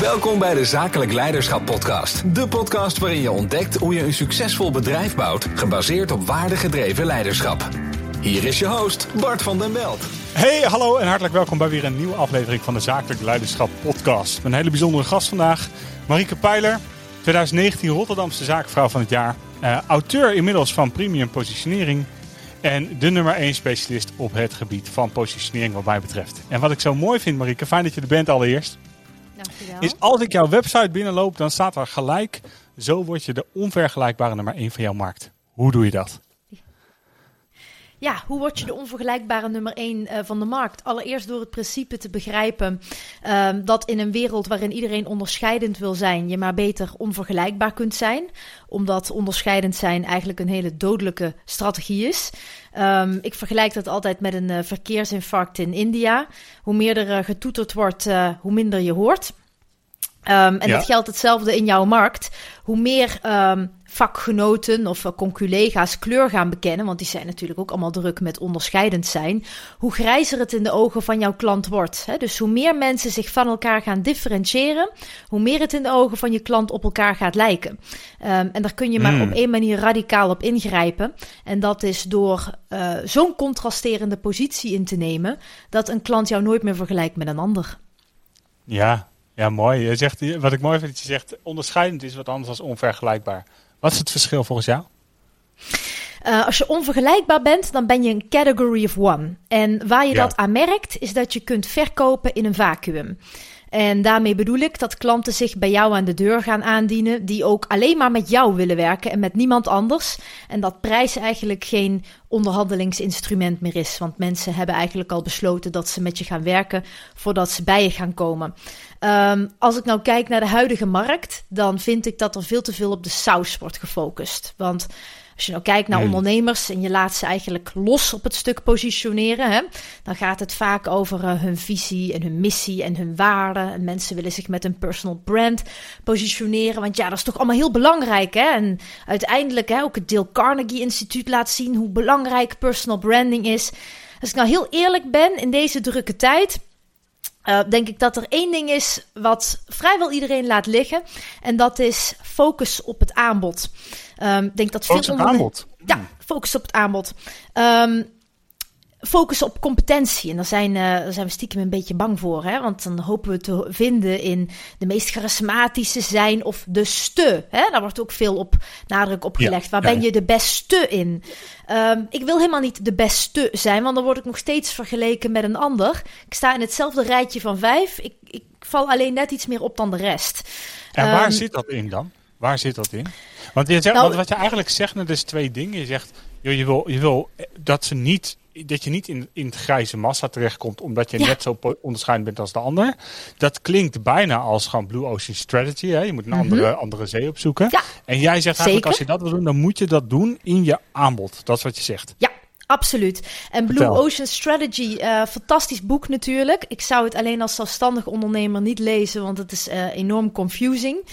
Welkom bij de Zakelijk Leiderschap Podcast. De podcast waarin je ontdekt hoe je een succesvol bedrijf bouwt, gebaseerd op waardegedreven leiderschap. Hier is je host, Bart van den Belt. Hey, hallo en hartelijk welkom bij weer een nieuwe aflevering van de Zakelijk Leiderschap Podcast. Een hele bijzondere gast vandaag, Marieke Pijler, 2019 Rotterdamse Zaakvrouw van het jaar. Uh, auteur inmiddels van Premium Positionering. En de nummer 1 specialist op het gebied van positionering wat mij betreft. En wat ik zo mooi vind, Marieke, fijn dat je er bent allereerst. Dankjewel. Is als ik jouw website binnenloop, dan staat er gelijk. Zo word je de onvergelijkbare nummer 1 van jouw markt. Hoe doe je dat? Ja, hoe word je de onvergelijkbare nummer 1 uh, van de markt? Allereerst door het principe te begrijpen uh, dat in een wereld waarin iedereen onderscheidend wil zijn, je maar beter onvergelijkbaar kunt zijn. Omdat onderscheidend zijn eigenlijk een hele dodelijke strategie is. Um, ik vergelijk dat altijd met een uh, verkeersinfarct in India. Hoe meer er uh, getoeterd wordt, uh, hoe minder je hoort. Um, en ja. dat geldt hetzelfde in jouw markt. Hoe meer um, vakgenoten of uh, conculega's kleur gaan bekennen, want die zijn natuurlijk ook allemaal druk met onderscheidend zijn, hoe grijzer het in de ogen van jouw klant wordt. Dus hoe meer mensen zich van elkaar gaan differentiëren, hoe meer het in de ogen van je klant op elkaar gaat lijken. Um, en daar kun je maar mm. op één manier radicaal op ingrijpen. En dat is door uh, zo'n contrasterende positie in te nemen, dat een klant jou nooit meer vergelijkt met een ander. Ja, ja, mooi. Je zegt, wat ik mooi vind, dat je zegt, onderscheidend is wat anders dan onvergelijkbaar. Wat is het verschil volgens jou? Uh, als je onvergelijkbaar bent, dan ben je een category of one. En waar je ja. dat aan merkt, is dat je kunt verkopen in een vacuüm. En daarmee bedoel ik dat klanten zich bij jou aan de deur gaan aandienen, die ook alleen maar met jou willen werken en met niemand anders. En dat prijs eigenlijk geen onderhandelingsinstrument meer is. Want mensen hebben eigenlijk al besloten dat ze met je gaan werken voordat ze bij je gaan komen. Um, als ik nou kijk naar de huidige markt, dan vind ik dat er veel te veel op de saus wordt gefocust. Want als je nou kijkt naar hmm. ondernemers en je laat ze eigenlijk los op het stuk positioneren, hè, dan gaat het vaak over uh, hun visie en hun missie en hun waarden. En mensen willen zich met een personal brand positioneren, want ja, dat is toch allemaal heel belangrijk. Hè? En uiteindelijk hè, ook het Dale Carnegie Instituut laat zien hoe belangrijk personal branding is. Als ik nou heel eerlijk ben in deze drukke tijd. Uh, denk ik dat er één ding is wat vrijwel iedereen laat liggen. En dat is focus op het aanbod. Um, denk dat focus veel op aanbod. Ja, focus op het aanbod. Um, focus op competentie. En daar zijn, uh, daar zijn we stiekem een beetje bang voor. Hè? Want dan hopen we te vinden in de meest charismatische zijn of de ste. Hè? Daar wordt ook veel op nadruk op gelegd. Ja, Waar ja, ben je de beste in? Um, ik wil helemaal niet de beste zijn, want dan word ik nog steeds vergeleken met een ander. Ik sta in hetzelfde rijtje van vijf. Ik, ik val alleen net iets meer op dan de rest. En waar um, zit dat in dan? Waar zit dat in? Want, je zegt, nou, want wat je eigenlijk zegt, dat is twee dingen. Je zegt, joh, je, wil, je wil dat ze niet dat je niet in, in het grijze massa terechtkomt omdat je ja. net zo onderscheidend bent als de ander. Dat klinkt bijna als gewoon Blue Ocean Strategy. Hè? Je moet een mm -hmm. andere, andere zee opzoeken. Ja, en jij zegt eigenlijk als je dat wil doen, dan moet je dat doen in je aanbod. Dat is wat je zegt. Ja, Absoluut. En Blue Vertel. Ocean Strategy, uh, fantastisch boek natuurlijk. Ik zou het alleen als zelfstandig ondernemer niet lezen, want het is uh, enorm confusing.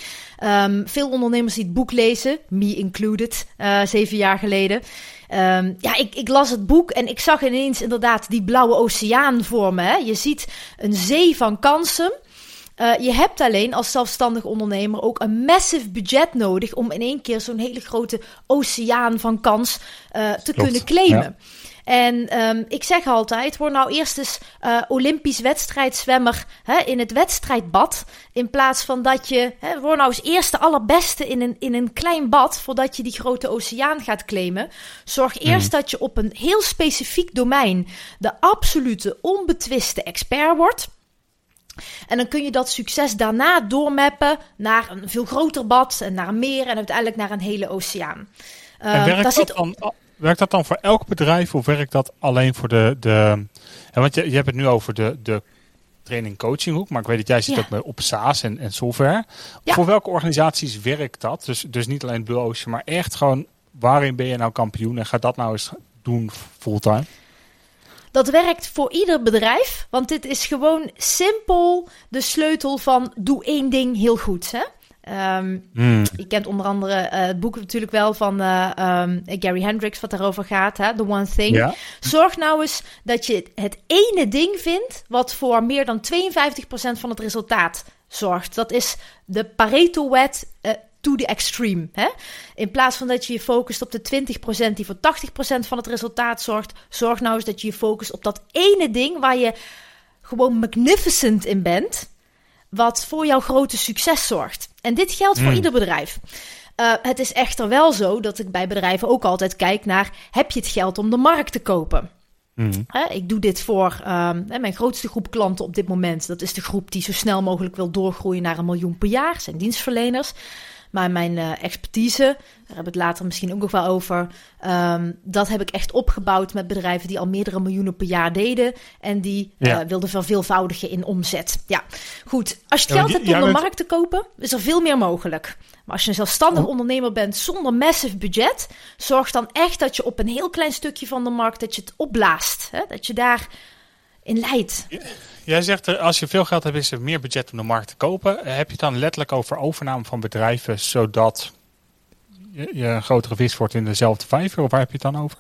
Um, veel ondernemers die het boek lezen, me included, uh, zeven jaar geleden. Um, ja, ik, ik, las het boek en ik zag ineens inderdaad die blauwe oceaan voor me. Hè. Je ziet een zee van kansen. Uh, je hebt alleen als zelfstandig ondernemer ook een massive budget nodig om in één keer zo'n hele grote oceaan van kans uh, te Klopt. kunnen claimen. Ja. En um, ik zeg altijd, word nou eerst eens uh, Olympisch wedstrijdzwemmer hè, in het wedstrijdbad. In plaats van dat je, hè, word nou eens eerste allerbeste in een, in een klein bad voordat je die grote oceaan gaat claimen. Zorg eerst mm. dat je op een heel specifiek domein de absolute onbetwiste expert wordt. En dan kun je dat succes daarna doormappen naar een veel groter bad en naar meer en uiteindelijk naar een hele oceaan. Uh, en werkt, dat zit... dan, werkt dat dan voor elk bedrijf of werkt dat alleen voor de. de want je, je hebt het nu over de, de training coaching hoek, maar ik weet dat jij zit ja. ook op SaaS en, en software. Ja. Voor welke organisaties werkt dat? Dus, dus niet alleen Blue Ocean, maar echt gewoon waarin ben je nou kampioen en ga dat nou eens doen fulltime? Dat werkt voor ieder bedrijf, want dit is gewoon simpel de sleutel van doe één ding heel goed. Hè? Um, mm. Je kent onder andere uh, het boek natuurlijk wel van uh, um, Gary Hendricks, wat daarover gaat, hè? The One Thing. Ja. Zorg nou eens dat je het ene ding vindt wat voor meer dan 52% van het resultaat zorgt. Dat is de Pareto-wet uh, to the extreme. Hè? In plaats van dat je je focust op de 20% die voor 80% van het resultaat zorgt, zorg nou eens dat je je focust op dat ene ding waar je gewoon magnificent in bent, wat voor jouw grote succes zorgt. En dit geldt voor hmm. ieder bedrijf. Uh, het is echter wel zo dat ik bij bedrijven ook altijd kijk naar: heb je het geld om de markt te kopen? Mm. ik doe dit voor um, mijn grootste groep klanten op dit moment. Dat is de groep die zo snel mogelijk wil doorgroeien naar een miljoen per jaar. zijn dienstverleners. Maar mijn uh, expertise, daar we het later misschien ook nog wel over. Um, dat heb ik echt opgebouwd met bedrijven die al meerdere miljoenen per jaar deden. En die ja. uh, wilden verveelvoudigen in omzet. Ja, goed. Als je het geld hebt om de markt te kopen, is er veel meer mogelijk. Maar als je een zelfstandig oh. ondernemer bent zonder massive budget, zorg dan echt dat je op een heel klein stukje van de markt dat je het opblaast. Hè? Dat je daar in leidt. Jij zegt er, als je veel geld hebt, is er meer budget om de markt te kopen. Heb je het dan letterlijk over overname van bedrijven, zodat je, je een grotere vis wordt in dezelfde vijver? Of waar heb je het dan over?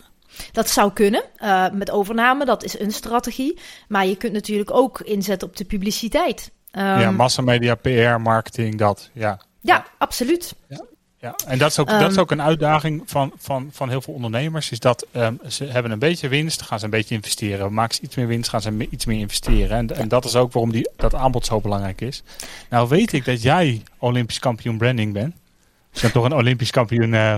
Dat zou kunnen. Uh, met overname, dat is een strategie. Maar je kunt natuurlijk ook inzetten op de publiciteit. Um, ja, massamedia, PR, marketing, dat. Ja, ja, absoluut. Ja. Ja, en dat is ook, dat is ehm, ook een uitdaging van, van, van heel veel ondernemers. Is dat um, ze hebben een beetje winst, gaan ze een beetje investeren. Maken ze iets meer winst, gaan ze iets meer investeren. En, en dat is ook waarom die, dat aanbod zo belangrijk is. Nou weet ik dat jij Olympisch kampioen branding bent. Je bent toch een Olympisch kampioen. Uh,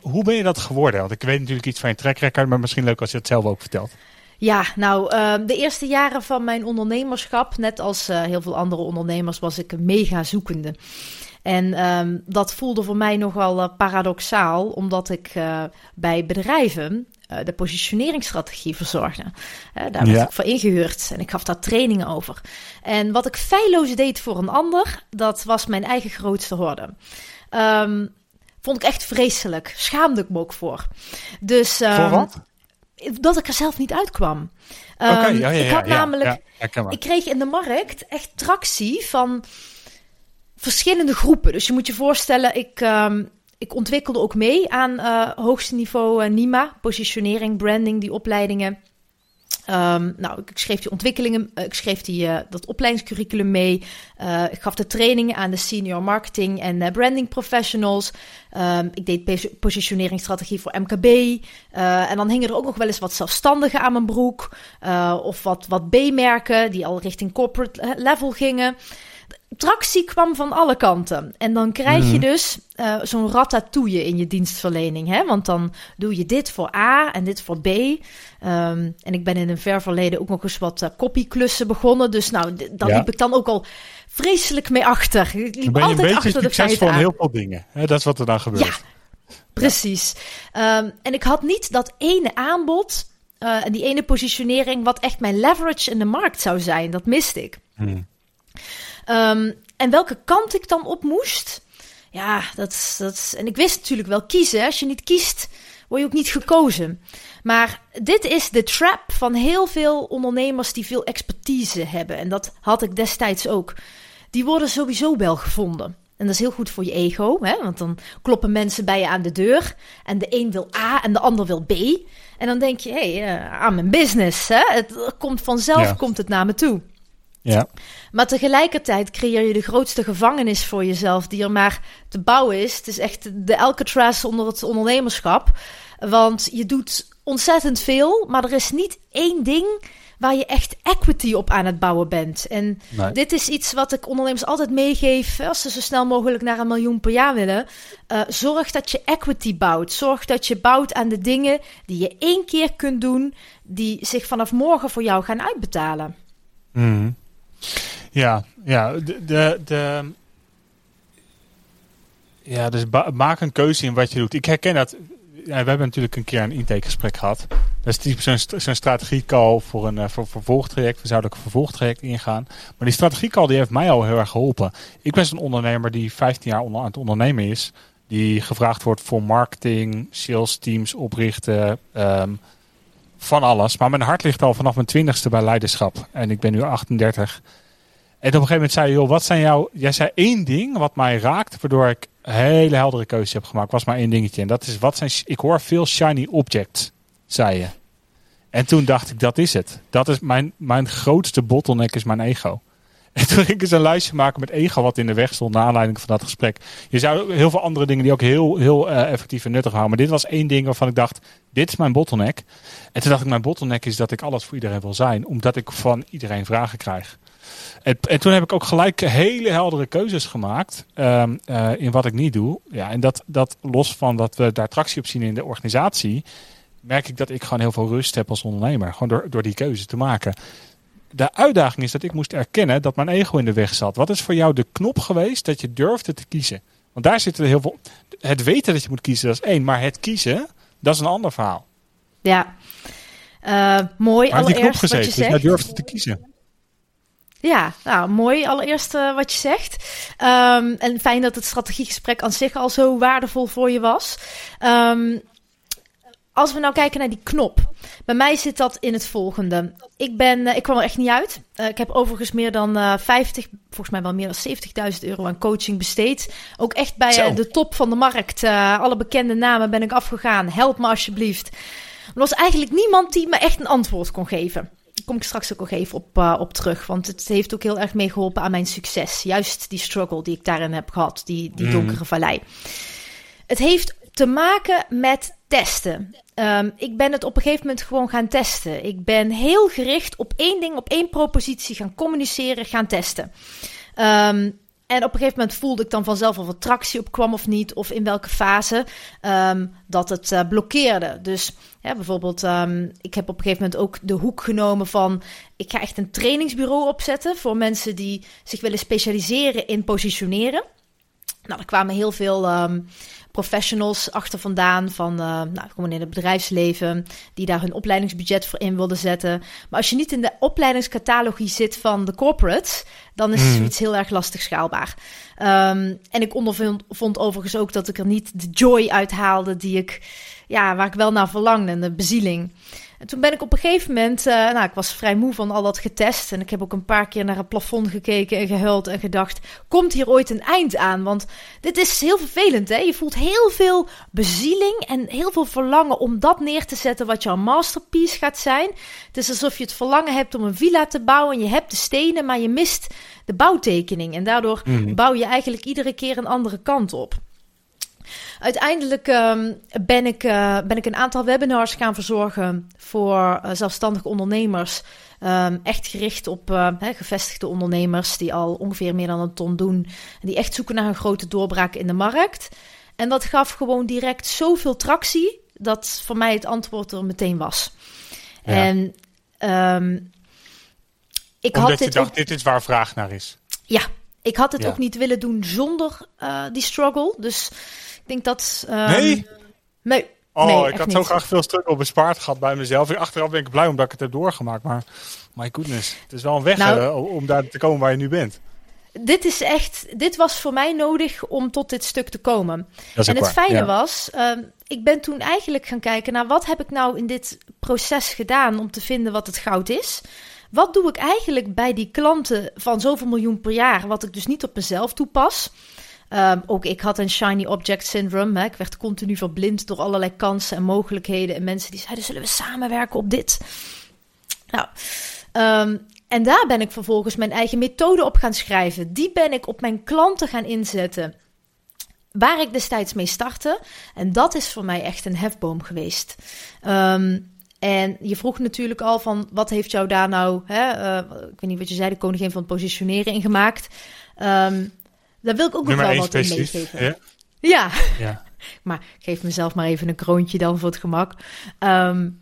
hoe ben je dat geworden? Want ik weet natuurlijk iets van je track record, maar misschien leuk als je het zelf ook vertelt. Ja, nou, uh, de eerste jaren van mijn ondernemerschap, net als uh, heel veel andere ondernemers, was ik een mega zoekende. En um, dat voelde voor mij nogal uh, paradoxaal, omdat ik uh, bij bedrijven de positioneringsstrategie verzorgde. daar werd ik voor ingehuurd en ik gaf daar trainingen over. En wat ik feilloos deed voor een ander, dat was mijn eigen grootste horde. Um, vond ik echt vreselijk. Schaamde ik me ook voor. Dus, um, voor wat? Dat ik er zelf niet uitkwam. Um, okay, ja, ja, ik had namelijk, ik kreeg in de markt echt tractie van verschillende groepen. Dus je moet je voorstellen, ik, um, ik ontwikkelde ook mee aan uh, hoogste niveau uh, NIMA, positionering, branding, die opleidingen. Um, nou, ik schreef die ontwikkelingen, uh, ik schreef die, uh, dat opleidingscurriculum mee. Uh, ik gaf de trainingen aan de senior marketing en branding professionals. Um, ik deed positioneringsstrategie voor MKB. en dan hingen er ook nog wel eens wat zelfstandigen aan mijn broek. of wat, wat B-merken die al richting corporate level gingen tractie kwam van alle kanten. En dan krijg je mhm. dus uh, zo'n ratatouille in je dienstverlening. Hè? Want dan doe je dit voor A en dit voor B. Um, en ik ben in een ver verleden ook nog eens wat uh, copyklussen begonnen. Dus nou, daar liep ik dan ook al vreselijk mee achter. Ik liep ben je altijd een beetje achter de succesvol in heel veel dingen. Hè? Dat is wat er dan gebeurt. Ja, precies. Ja. Um, en ik had niet dat ene aanbod... Uh, en die ene positionering, wat echt mijn leverage in de markt zou zijn, dat miste ik. Hmm. Um, en welke kant ik dan op moest, ja, dat, dat, en ik wist natuurlijk wel kiezen. Als je niet kiest, word je ook niet gekozen. Maar dit is de trap van heel veel ondernemers die veel expertise hebben. En dat had ik destijds ook. Die worden sowieso wel gevonden. En dat is heel goed voor je ego, hè? want dan kloppen mensen bij je aan de deur. En de een wil A en de ander wil B. En dan denk je, hé, hey, uh, aan mijn business. Hè? Het komt vanzelf, komt het naar me toe. Ja. Maar tegelijkertijd creëer je de grootste gevangenis voor jezelf die er maar te bouwen is. Het is echt de Alcatraz onder het ondernemerschap. Want je doet ontzettend veel, maar er is niet één ding waar je echt equity op aan het bouwen bent. En dit is iets wat ik ondernemers altijd meegeef als ze zo snel mogelijk naar een miljoen per jaar willen. Uh, zorg dat je equity bouwt. Zorg dat je bouwt aan de dingen die je één keer kunt doen, die zich vanaf morgen voor jou gaan uitbetalen. Mm. Ja, ja, de, de, ja, dus maak een keuze in wat je doet. Ik herken dat. Ja, we hebben natuurlijk een keer een intakegesprek gehad. Dat is typisch zo'n zo strategiecall voor een voor, vervolgtraject. We zouden ook een vervolgtraject ingaan. Maar die strategiecall die heeft mij al heel erg geholpen. Ik ben zo'n ondernemer die 15 jaar onder, aan het ondernemen is. Die gevraagd wordt voor marketing, sales teams oprichten, um, van alles. Maar mijn hart ligt al vanaf mijn twintigste bij leiderschap. En ik ben nu 38. En op een gegeven moment zei je, joh, wat zijn jouw... Jij zei één ding wat mij raakt, waardoor ik hele heldere keuze heb gemaakt. Was maar één dingetje. En dat is, wat zijn... Ik hoor veel shiny objects, zei je. En toen dacht ik, dat is het. Dat is mijn, mijn grootste bottleneck is mijn ego. En toen ging ik eens een lijstje maken met ego wat in de weg stond naar aanleiding van dat gesprek. Je zou heel veel andere dingen die ook heel, heel uh, effectief en nuttig houden. Maar dit was één ding waarvan ik dacht, dit is mijn bottleneck. En toen dacht ik, mijn bottleneck is dat ik alles voor iedereen wil zijn. Omdat ik van iedereen vragen krijg. En, en toen heb ik ook gelijk hele heldere keuzes gemaakt um, uh, in wat ik niet doe. Ja, en dat, dat los van dat we daar tractie op zien in de organisatie, merk ik dat ik gewoon heel veel rust heb als ondernemer. Gewoon door, door die keuze te maken de uitdaging is dat ik moest erkennen dat mijn ego in de weg zat. Wat is voor jou de knop geweest dat je durfde te kiezen? Want daar zitten heel veel. Het weten dat je moet kiezen, dat is één. Maar het kiezen, dat is een ander verhaal. Ja, uh, mooi. Maar allereerst die knop gezeten, wat je dus durfde te kiezen. Ja, nou mooi allereerst uh, wat je zegt. Um, en fijn dat het strategiegesprek aan zich al zo waardevol voor je was. Um, als we nou kijken naar die knop. Bij mij zit dat in het volgende. Ik, ben, uh, ik kwam er echt niet uit. Uh, ik heb overigens meer dan uh, 50, volgens mij wel meer dan 70.000 euro aan coaching besteed. Ook echt bij de top van de markt. alle bekende namen ben ik afgegaan. Help me alsjeblieft. Er was eigenlijk niemand die me echt een antwoord kon geven. Daar kom ik straks ook nog even op, op terug. Want het heeft ook heel erg meegeholpen aan mijn succes. Juist die struggle die ik daarin heb gehad. Die, die mm. donkere vallei. Het heeft te maken met testen. Um, ik ben het op een gegeven moment gewoon gaan testen. Ik ben heel gericht op één ding, op één propositie gaan communiceren, gaan testen. Um, en op een gegeven moment voelde ik dan vanzelf of er tractie op kwam of niet, of in welke fase um, dat het uh, blokkeerde. Dus bijvoorbeeld, ik heb op een gegeven moment ook de hoek genomen van: ik ga echt een trainingsbureau opzetten voor mensen die zich willen specialiseren in positioneren. Nou, er kwamen heel veel professionals achter vandaan van uh, nou, gewoon in het bedrijfsleven, die daar hun opleidingsbudget voor in wilden zetten. Maar als je niet in de opleidingscatalogie zit van de corporates, dan is mm. zoiets heel erg lastig schaalbaar. Um, en ik ondervond vond overigens ook dat ik er niet de joy uit haalde die ik, ja, waar ik wel naar verlangde, de bezieling. En toen ben ik op een gegeven moment, uh, nou, ik was vrij moe van al dat getest. En ik heb ook een paar keer naar het plafond gekeken en gehuild en gedacht: komt hier ooit een eind aan? Want dit is heel vervelend, hè? Je voelt heel veel bezieling en heel veel verlangen om dat neer te zetten wat jouw masterpiece gaat zijn. Het is alsof je het verlangen hebt om een villa te bouwen en je hebt de stenen, maar je mist de bouwtekening. En daardoor mm. bouw je eigenlijk iedere keer een andere kant op. Uiteindelijk um, ben, ik, uh, ben ik een aantal webinars gaan verzorgen voor uh, zelfstandige ondernemers. Um, echt gericht op uh, gevestigde ondernemers die al ongeveer meer dan een ton doen. En die echt zoeken naar een grote doorbraak in de markt. En dat gaf gewoon direct zoveel tractie dat voor mij het antwoord er meteen was. Ja. En um, ik Omdat had dit je dacht, ook... dit is waar vraag naar is. Ja, ik had het ja. ook niet willen doen zonder uh, die struggle. Dus denk dat... Um, nee? Nee. Oh, nee, ik had zo graag veel struggle bespaard gehad bij mezelf. Achteraf ben ik blij omdat ik het heb doorgemaakt. Maar my goodness, het is wel een weg nou, om daar te komen waar je nu bent. Dit is echt, dit was voor mij nodig om tot dit stuk te komen. En het fijne ja. was, uh, ik ben toen eigenlijk gaan kijken naar wat heb ik nou in dit proces gedaan om te vinden wat het goud is. Wat doe ik eigenlijk bij die klanten van zoveel miljoen per jaar, wat ik dus niet op mezelf toepas? Um, ook ik had een shiny object syndrome. Hè. Ik werd continu verblind door allerlei kansen en mogelijkheden. En mensen die zeiden: zullen we samenwerken op dit? Nou, um, en daar ben ik vervolgens mijn eigen methode op gaan schrijven. Die ben ik op mijn klanten gaan inzetten. Waar ik destijds mee startte. En dat is voor mij echt een hefboom geweest. Um, en je vroeg natuurlijk al van wat heeft jou daar nou, hè, uh, ik weet niet wat je zei, de koningin van het positioneren in gemaakt. Daar wil ik ook nog wel wat in meegeven. Ja? ja. ja. maar ik geef mezelf maar even een kroontje dan voor het gemak. Um,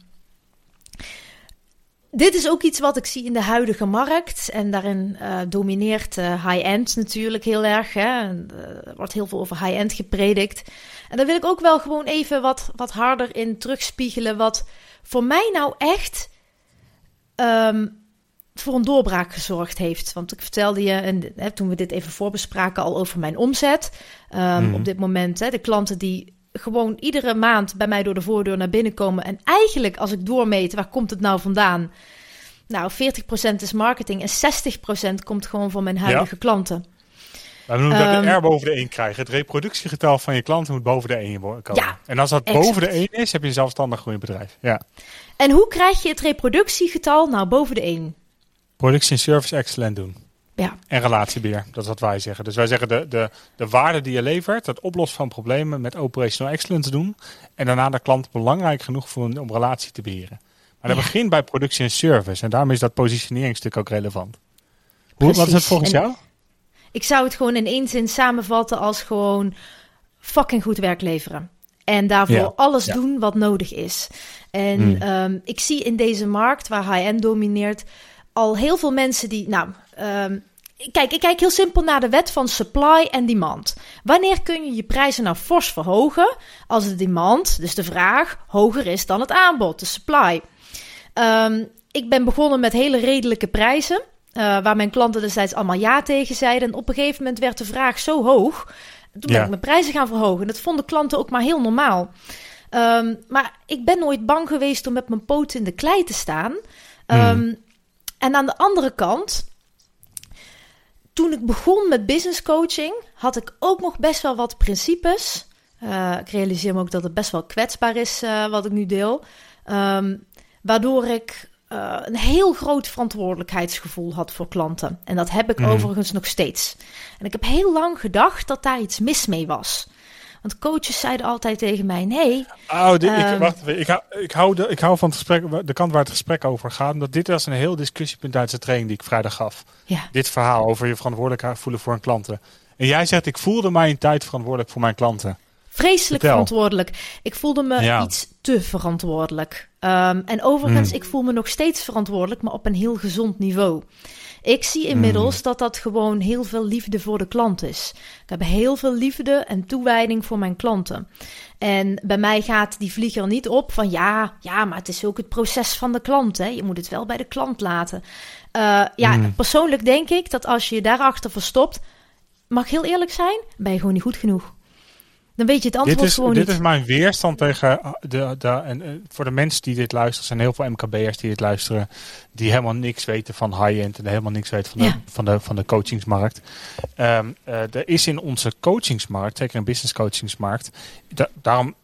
dit is ook iets wat ik zie in de huidige markt. En daarin uh, domineert uh, high-end natuurlijk heel erg. Hè? En, uh, er wordt heel veel over high-end gepredikt. En daar wil ik ook wel gewoon even wat, wat harder in terugspiegelen. Wat voor mij nou echt um, voor een doorbraak gezorgd heeft. Want ik vertelde je, en hè, toen we dit even voorbespraken, al over mijn omzet. Um, mm. Op dit moment, hè, de klanten die gewoon iedere maand bij mij door de voordeur naar binnen komen. En eigenlijk, als ik doormeet, waar komt het nou vandaan? Nou, 40% is marketing en 60% komt gewoon van mijn huidige ja. klanten. We noemen dat um, de R boven de 1 krijgen. Het reproductiegetal van je klanten moet boven de 1 komen. Ja, en als dat exact. boven de 1 is, heb je een zelfstandig groeiend bedrijf. Ja. En hoe krijg je het reproductiegetal nou boven de 1? Productie en service excellent doen. Ja. En relatiebeheer, dat is wat wij zeggen. Dus wij zeggen de, de, de waarde die je levert, het oplossen van problemen met operational excellence doen. En daarna de klant belangrijk genoeg voelen om relatie te beheren. Maar dat begint bij productie en service. En daarom is dat positioneringstuk ook relevant. Hoe, wat is het volgens jou? Ik zou het gewoon in één zin samenvatten als gewoon fucking goed werk leveren. En daarvoor alles doen wat nodig is. En hmm. Ehm, ik zie in deze markt waar high-end domineert al heel veel mensen die. Nou, um, kijk, ik kijk heel simpel naar de wet van supply en demand. Wanneer kun je je prijzen nou fors verhogen? Als de demand, dus de vraag, hoger is dan het aanbod, de supply. Um, ik ben begonnen met hele redelijke prijzen. Uh, waar mijn klanten destijds allemaal ja tegen zeiden. En op een gegeven moment werd de vraag zo hoog. Toen ben ik mijn prijzen gaan verhogen. Dat vonden klanten ook maar heel normaal. Um, maar ik ben nooit bang geweest om met mijn poten in de klei te staan. Um, En aan de andere kant, toen ik begon met business coaching, had ik ook nog best wel wat principes. Uh, ik realiseer me ook dat het best wel kwetsbaar is uh, wat ik nu deel. Um, waardoor ik uh, een heel groot verantwoordelijkheidsgevoel had voor klanten. En dat heb ik mm. overigens nog steeds. En ik heb heel lang gedacht dat daar iets mis mee was. Want coaches zeiden altijd tegen mij: nee. Oh, dit, ik, ehm, wacht Ik hou, ik, hou de, ik hou van het gesprek, de kant waar het gesprek over gaat. Omdat dit was een heel discussiepunt tijdens de training die ik vrijdag gaf. Ja. Dit verhaal over je verantwoordelijkheid voelen voor een klanten. En jij zegt: ik voelde mij een tijd verantwoordelijk voor mijn klanten. Vreselijk verantwoordelijk. Ik voelde me iets te verantwoordelijk. Um, en overigens, mm. ik voel me nog steeds verantwoordelijk, maar op een heel gezond niveau. Ik zie inmiddels mm. dat dat gewoon heel veel liefde voor de klant is. Ik heb heel veel liefde en toewijding voor mijn klanten. En bij mij gaat die vlieger niet op van ja, ja, maar het is ook het proces van de klant. Hè? Je moet het wel bij de klant laten. Uh, ja, mm. persoonlijk denk ik dat als je je daarachter verstopt, mag ik heel eerlijk zijn, ben je gewoon niet goed genoeg. Dan weet je het antwoord dit is, gewoon dit is mijn weerstand tegen eh, de, de, en eh, voor de mensen die dit luisteren, zijn heel veel MKB'ers die dit luisteren, die helemaal niks weten van high-end en helemaal niks weten van de, van de, van de coachingsmarkt. Um, uh, er is in onze coachingsmarkt, zeker in business coachingsmarkt, da daarom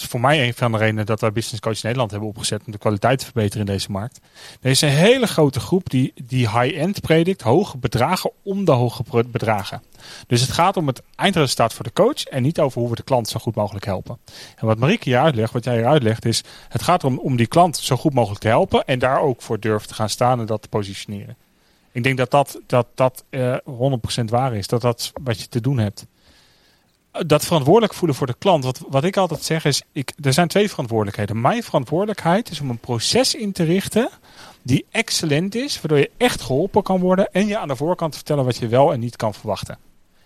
is voor mij een van de redenen dat wij Business Coach Nederland hebben opgezet om de kwaliteit te verbeteren in deze markt. Er is een hele grote groep die, die high-end predikt, hoge bedragen om de hoge bedragen. Dus het gaat om het eindresultaat voor de coach en niet over hoe we de klant zo goed mogelijk helpen. En wat Marieke hier uitlegt, wat jij hier uitlegt, is het gaat erom om die klant zo goed mogelijk te helpen en daar ook voor durven te gaan staan en dat te positioneren. Ik denk dat dat, dat, dat uh, eh, 100% waar is, dat dat wat je te doen hebt dat verantwoordelijk voelen voor de klant. Wat, wat ik altijd zeg is, ik, er zijn twee verantwoordelijkheden. Mijn verantwoordelijkheid is om een proces in te richten die excellent is, waardoor je echt geholpen kan worden en je aan de voorkant vertellen wat je wel en niet kan verwachten.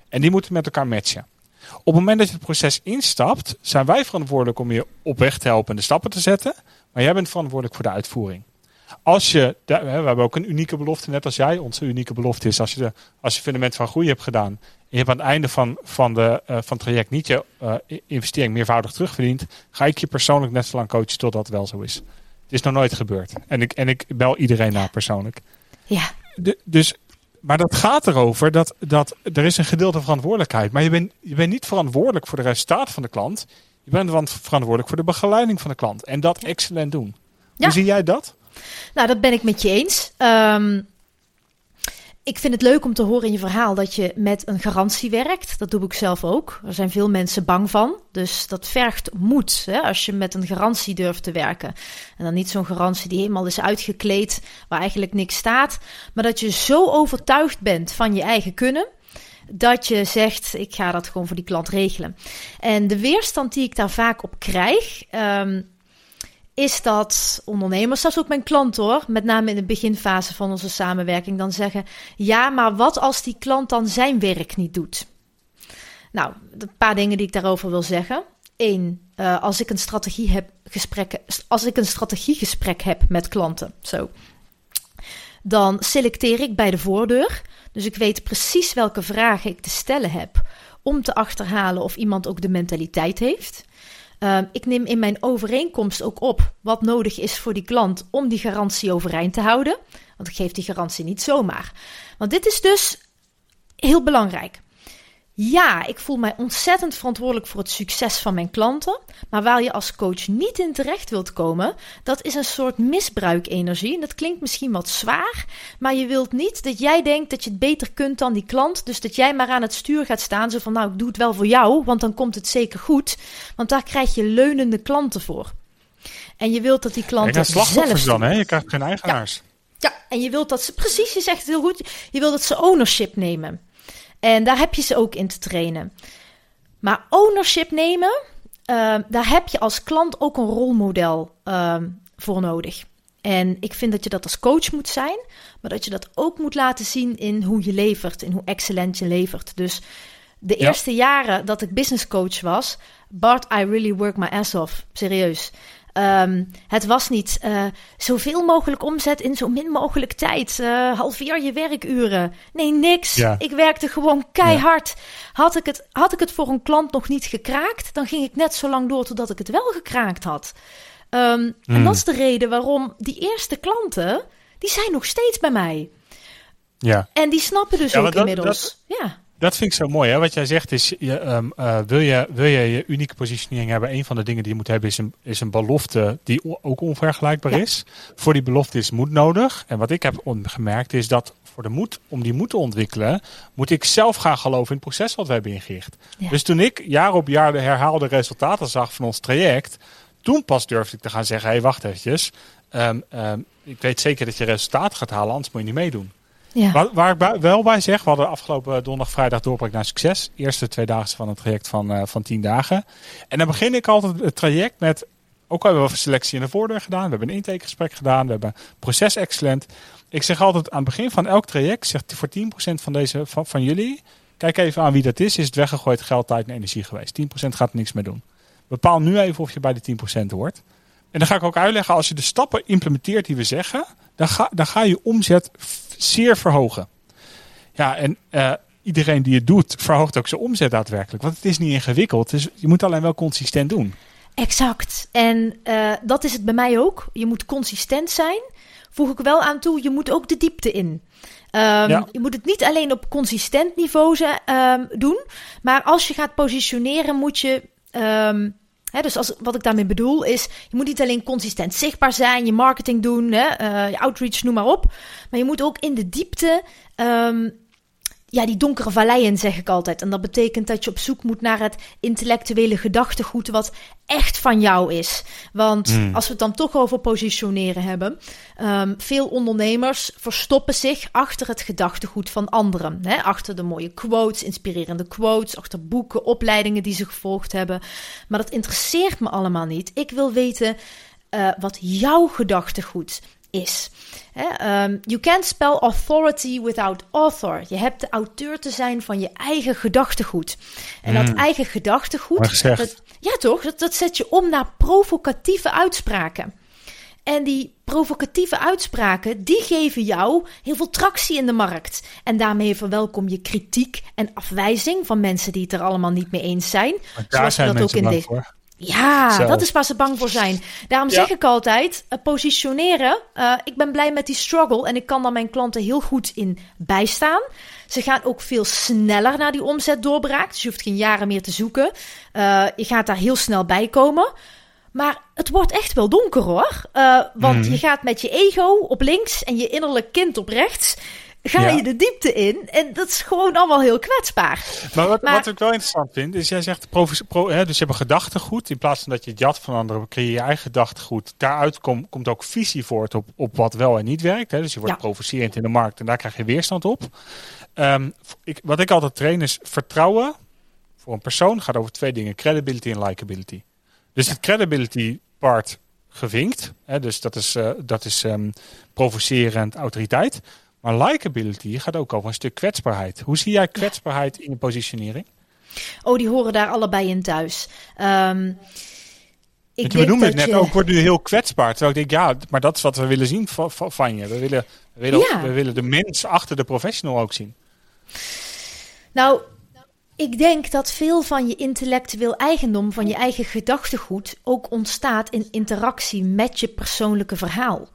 En die moeten met elkaar matchen. Op het moment dat je het proces instapt, zijn wij verantwoordelijk om je op weg te helpen en de stappen te zetten, maar jij bent verantwoordelijk voor de uitvoering. Als je, we hebben ook een unieke belofte, net als jij. Onze unieke belofte is als je, de, als je fundament van groei hebt gedaan. Je hebt aan het einde van, van, de, uh, van het traject niet je uh, investering meervoudig terugverdiend. Ga ik je persoonlijk net zo lang coachen totdat het wel zo is. Het is nog nooit gebeurd. En ik, en ik bel iedereen naar persoonlijk. Ja. De, dus, maar dat gaat erover dat, dat er is een gedeelte verantwoordelijkheid. Maar je bent, je bent niet verantwoordelijk voor de resultaat van de klant. Je bent verantwoordelijk voor de begeleiding van de klant. En dat excellent doen. Hoe zie jij dat? Nou, dat ben ik met je eens. Um, ik vind het leuk om te horen in je verhaal dat je met een garantie werkt. Dat doe ik zelf ook. Er zijn veel mensen bang van. Dus dat vergt moed hè, als je met een garantie durft te werken. En dan niet zo'n garantie die helemaal is uitgekleed, waar eigenlijk niks staat. Maar dat je zo overtuigd bent van je eigen kunnen dat je zegt: ik ga dat gewoon voor die klant regelen. En de weerstand die ik daar vaak op krijg, um, is dat ondernemers, zelfs ook mijn klant hoor, met name in de beginfase van onze samenwerking, dan zeggen: ja, maar wat als die klant dan zijn werk niet doet? Nou, een paar dingen die ik daarover wil zeggen. Eén, uh, als ik een strategie heb, gesprekken, als ik een strategiegesprek heb met klanten, zo, dan selecteer ik bij de voordeur. Dus ik weet precies welke vragen ik te stellen heb om te achterhalen of iemand ook de mentaliteit heeft. Ehm, ik neem in mijn overeenkomst ook op wat nodig is voor die klant om die garantie overeind te houden. Want ik geef die garantie niet zomaar. Want dit is dus heel belangrijk. Ja, ik voel mij ontzettend verantwoordelijk voor het succes van mijn klanten. Maar waar je als coach niet in terecht wilt komen, dat is een soort misbruikenergie. En dat klinkt misschien wat zwaar, maar je wilt niet dat jij denkt dat je het beter kunt dan die klant. Dus dat jij maar aan het stuur gaat staan. Zo van, nou, ik doe het wel voor jou, want dan komt het zeker goed. Want daar krijg je leunende klanten voor. En je wilt dat die klanten zelf... dan, hè? Je krijgt geen eigenaars. Ja. ja, en je wilt dat ze... Precies, je zegt het heel goed. Je wilt dat ze ownership nemen. En daar heb je ze ook in te trainen. Maar ownership nemen, uh, daar heb je als klant ook een rolmodel uh, voor nodig. En ik vind dat je dat als coach moet zijn, maar dat je dat ook moet laten zien in hoe je levert, in hoe excellent je levert. Dus de ja. eerste jaren dat ik business coach was, Bart, I really work my ass off. Serieus. Um, het was niet uh, zoveel mogelijk omzet in zo min mogelijk tijd. Uh, halveer je werkuren. Nee, niks. Ja. Ik werkte gewoon keihard. Ja. Had, ik het, had ik het voor een klant nog niet gekraakt, dan ging ik net zo lang door totdat ik het wel gekraakt had. Um, mm. En dat is de reden waarom die eerste klanten, die zijn nog steeds bij mij. Ja. En die snappen dus ja, ook dat, inmiddels. Dat, ja. Dat vind ik zo mooi. Hè? Wat jij zegt is, je, um, uh, wil, je, wil je je unieke positionering hebben? Een van de dingen die je moet hebben is een, is een belofte die ook onvergelijkbaar ja. is. Voor die belofte is moed nodig. En wat ik heb gemerkt is dat voor de moed, om die moed te ontwikkelen, moet ik zelf gaan geloven in het proces wat we hebben ingericht. Ja. Dus toen ik jaar op jaar de herhaalde resultaten zag van ons traject, toen pas durfde ik te gaan zeggen, hé hey, wacht eventjes. Um, um, ik weet zeker dat je resultaat gaat halen, anders moet je niet meedoen. Ja. Waar, waar, ik wel bij zeg, we hadden afgelopen donderdag, vrijdag doorbraak naar succes. Eerste twee dagen van het traject van, uh, van tien dagen. En dan begin ik altijd het traject met, ook hebben we selectie in de voordeur gedaan. We hebben een intakegesprek gedaan. We hebben proces excellent. Ik zeg altijd aan het begin van elk traject, zeg voor 10% van, deze, van, van jullie, kijk even aan wie dat is. Is het weggegooid geld, tijd en energie geweest. 10% gaat niks mee doen. Bepaal nu even of je bij de 10% hoort. En dan ga ik ook uitleggen, als je de stappen implementeert die we zeggen, dan ga, dan ga je omzet zeer verhogen. Ja, en uh, iedereen die het doet, verhoogt ook zijn omzet daadwerkelijk. Want het is niet ingewikkeld. Dus je moet alleen wel consistent doen. Exact. En uh, dat is het bij mij ook. Je moet consistent zijn. Voeg ik wel aan toe, je moet ook de diepte in. Um, ja. Je moet het niet alleen op consistent niveau um, doen. Maar als je gaat positioneren, moet je um, Dus als, wat ik daarmee bedoel is, je moet niet alleen consistent zichtbaar zijn, je marketing doen, uh, je outreach, noem maar op. Maar je moet ook in de diepte um, ja, die donkere valleien zeg ik altijd. En dat betekent dat je op zoek moet naar het intellectuele gedachtegoed wat echt van jou is. Want mm. als we het dan toch over positioneren hebben, um, veel ondernemers verstoppen zich achter het gedachtegoed van anderen. Hè? Achter de mooie quotes, inspirerende quotes, achter boeken, opleidingen die ze gevolgd hebben. Maar dat interesseert me allemaal niet. Ik wil weten uh, wat jouw gedachtegoed is. Um, you can't spell authority without author. Je hebt de auteur te zijn van je eigen gedachtegoed. En mm. dat eigen gedachtegoed, dat, ja toch, dat, dat zet je om naar provocatieve uitspraken. En die provocatieve uitspraken, die geven jou heel veel tractie in de markt. En daarmee verwelkom je kritiek en afwijzing van mensen die het er allemaal niet mee eens zijn. Maar daar zijn dat ook in. Voor. Ja, Zo. dat is waar ze bang voor zijn. Daarom ja. zeg ik altijd: uh, positioneren. Uh, ik ben blij met die struggle en ik kan daar mijn klanten heel goed in bijstaan. Ze gaan ook veel sneller naar die omzetdoorbraak. Dus je hoeft geen jaren meer te zoeken. Uh, je gaat daar heel snel bij komen. Maar het wordt echt wel donker hoor. want mm. je gaat met je ego op links en je innerlijk kind op rechts ga ja. je de diepte in. En dat is gewoon allemaal heel kwetsbaar. Maar wat, maar, wat ik wel interessant vind, is jij zegt, pro, pro, hè, dus je hebt een gedachtegoed. In plaats van dat je het jat van anderen, creëer je eigen gedachtegoed. Daaruit kom, komt ook visie voort op, op wat wel en niet werkt. Hè. Dus je wordt ja. provocerend in de markt en daar krijg je weerstand op. Um, ik, wat ik altijd train is vertrouwen voor een persoon gaat over twee dingen. Credibility en likability. Dus ja. het credibility part gevinkt. Hè, dus dat is, uh, dat is um, provocerend autoriteit. Maar likability gaat ook over een stuk kwetsbaarheid. Hoe zie jij kwetsbaarheid in je positionering? Oh, die horen daar allebei in thuis. Um, ik noemen het net je... ook, wordt nu heel kwetsbaar. Terwijl ik denk, ja, maar dat is wat we willen zien van, van je. We willen, we, willen, ja. we willen de mens achter de professional ook zien. Nou, ik denk dat veel van je intellectueel eigendom, van je eigen gedachtegoed, ook ontstaat in interactie met je persoonlijke verhaal.